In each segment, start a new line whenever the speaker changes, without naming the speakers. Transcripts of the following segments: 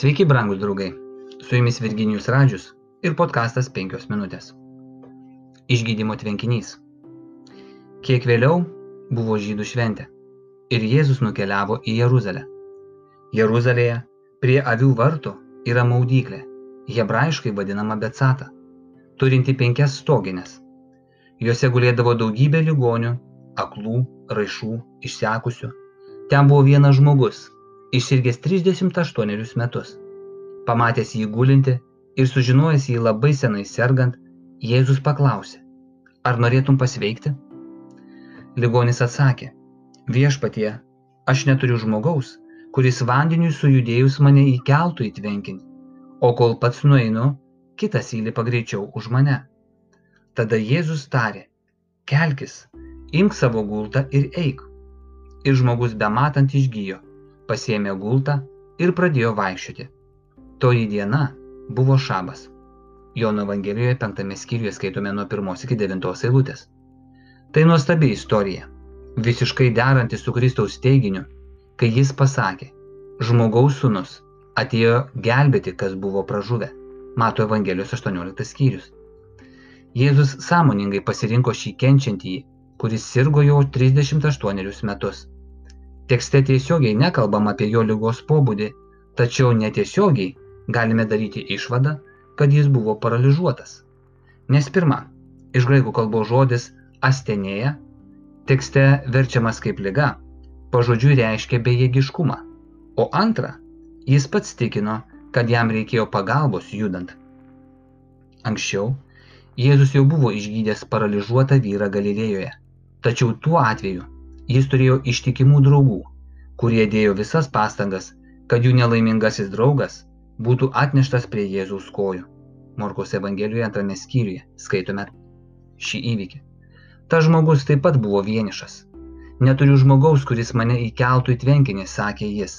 Sveiki, brangus draugai. Su jumis Virginijus Radžius ir podkastas 5 minutės. Išgydymo tvenkinys. Kiek vėliau buvo žydų šventė ir Jėzus nukeliavo į Jeruzalę. Jeruzalėje prie avių vartų yra maudyklė, hebrajiškai vadinama Betsata, turinti penkias stoginės. Jose gulėdavo daugybė ligonių, aklų, raišų, išsekusių. Ten buvo vienas žmogus, išsirgęs 38 metus. Pamatęs jį gulinti ir sužinojęs jį labai senai sergant, Jėzus paklausė, ar norėtum pasveikti? Ligonis atsakė, viešpatie, aš neturiu žmogaus, kuris vandeniui sujudėjus mane įkeltų į tvenkinį, o kol pats nueinu, kitas įlipa greičiau už mane. Tada Jėzus tarė, kelkis, imk savo gultą ir eik. Ir žmogus bematant išgyjo, pasėmė gultą ir pradėjo vaikščioti. Toji diena buvo šabas. Jono Evangelijoje penktame skyriuje skaitome nuo pirmos iki devintos eilutės. Tai nuostabi istorija, visiškai deranti su Kristaus teiginiu, kai jis pasakė, žmogaus sunus atėjo gelbėti, kas buvo pražuvę. Mato Evangelijos 18 skyrius. Jėzus sąmoningai pasirinko šį kenčiantįjį, kuris sirgo jau 38 metus. Tekste tiesiogiai nekalbam apie jo lygos pobūdį, tačiau netiesiogiai galime daryti išvadą, kad jis buvo paralyžiuotas. Nes pirma, iš graikų kalbos žodis astenėja tekste verčiamas kaip lyga, pažodžiui reiškia bejėgiškumą. O antra, jis pats tikino, kad jam reikėjo pagalbos judant. Anksčiau Jėzus jau buvo išgydęs paralyžiuotą vyrą Galilėjoje, tačiau tuo atveju jis turėjo ištikimų draugų, kurie dėjo visas pastangas, kad jų nelaimingasis draugas būtų atneštas prie Jėzaus kojų. Morkos Evangelijoje antrame skyriuje skaitome šį įvykį. Ta žmogus taip pat buvo vienišas. Neturiu žmogaus, kuris mane įkeltų į tvenkinį, sakė jis.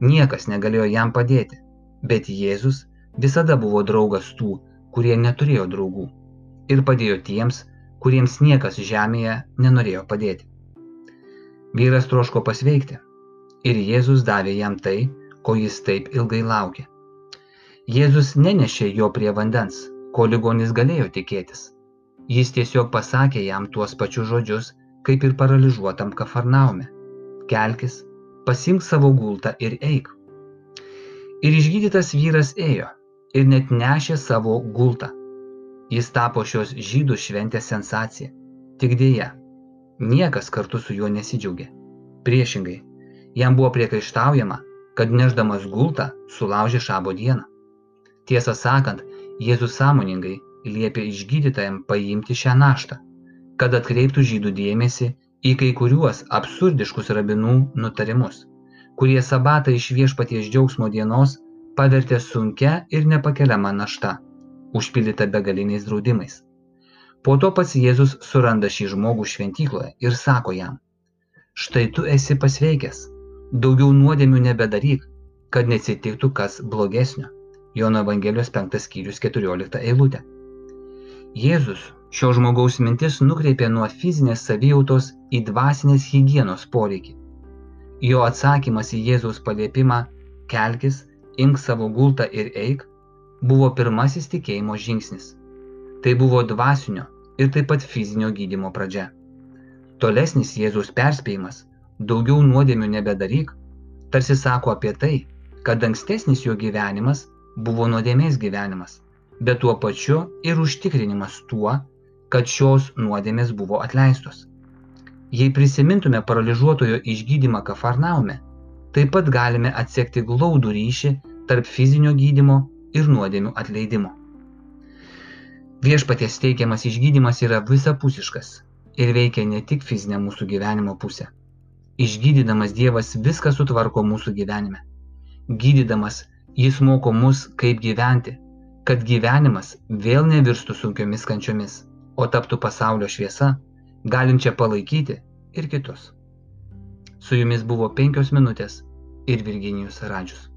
Niekas negalėjo jam padėti, bet Jėzus visada buvo draugas tų, kurie neturėjo draugų ir padėjo tiems, kuriems niekas žemėje nenorėjo padėti. Vyras troško pasveikti ir Jėzus davė jam tai, ko jis taip ilgai laukė. Jėzus nenešė jo prie vandens, ko ligonis galėjo tikėtis. Jis tiesiog pasakė jam tuos pačius žodžius, kaip ir paralyžiuotam kafarnaume. Kelkis, pasimk savo gultą ir eik. Ir išgydytas vyras ėjo, ir net nešė savo gultą. Jis tapo šios žydų šventės sensacija. Tik dėja, niekas kartu su juo nesidžiaugė. Priešingai, jam buvo priekaištaujama, kad neždamas gultą sulaužė šabo dieną. Tiesą sakant, Jėzus sąmoningai liepė išgydytajam paimti šią naštą, kad atkreiptų žydų dėmesį į kai kuriuos absurdiškus rabinų nutarimus, kurie sabatą iš viešpaties džiaugsmo dienos pavertė sunkia ir nepakeliama našta, užpildyta begaliniais draudimais. Po to pats Jėzus suranda šį žmogų šventykloje ir sako jam, štai tu esi pasveikęs, daugiau nuodėmių nebedaryk, kad neatsitiktų kas blogesnio. Jono Evangelijos 5 skyrius 14 eilutė. Jėzus šio žmogaus mintis nukreipė nuo fizinės savijautos į dvasinės hygienos poreikį. Jo atsakymas į Jėzaus paliepimą kelkis imk savo gultą ir eik, buvo pirmasis tikėjimo žingsnis. Tai buvo dvasinio ir taip pat fizinio gydimo pradžia. Tolesnis Jėzaus perspėjimas - daugiau nuodėmių nebedaryk, tarsi sako apie tai, kad ankstesnis jo gyvenimas buvo nuodėmės gyvenimas, bet tuo pačiu ir užtikrinimas tuo, kad šios nuodėmės buvo atleistos. Jei prisimintume paralyžiuotojo išgydymą Kafarnaume, taip pat galime atsekti glaudų ryšį tarp fizinio gydimo ir nuodėmių atleidimo. Viešpaties teikiamas išgydymas yra visapusiškas ir veikia ne tik fizinę mūsų gyvenimo pusę. Išgydydamas Dievas viską sutvarko mūsų gyvenime. Gydydamas Jis moko mus, kaip gyventi, kad gyvenimas vėl nevirstų sunkiomis kančiomis, o taptų pasaulio šviesa, galinčia palaikyti ir kitus. Su jumis buvo penkios minutės ir Virginijus Radžius.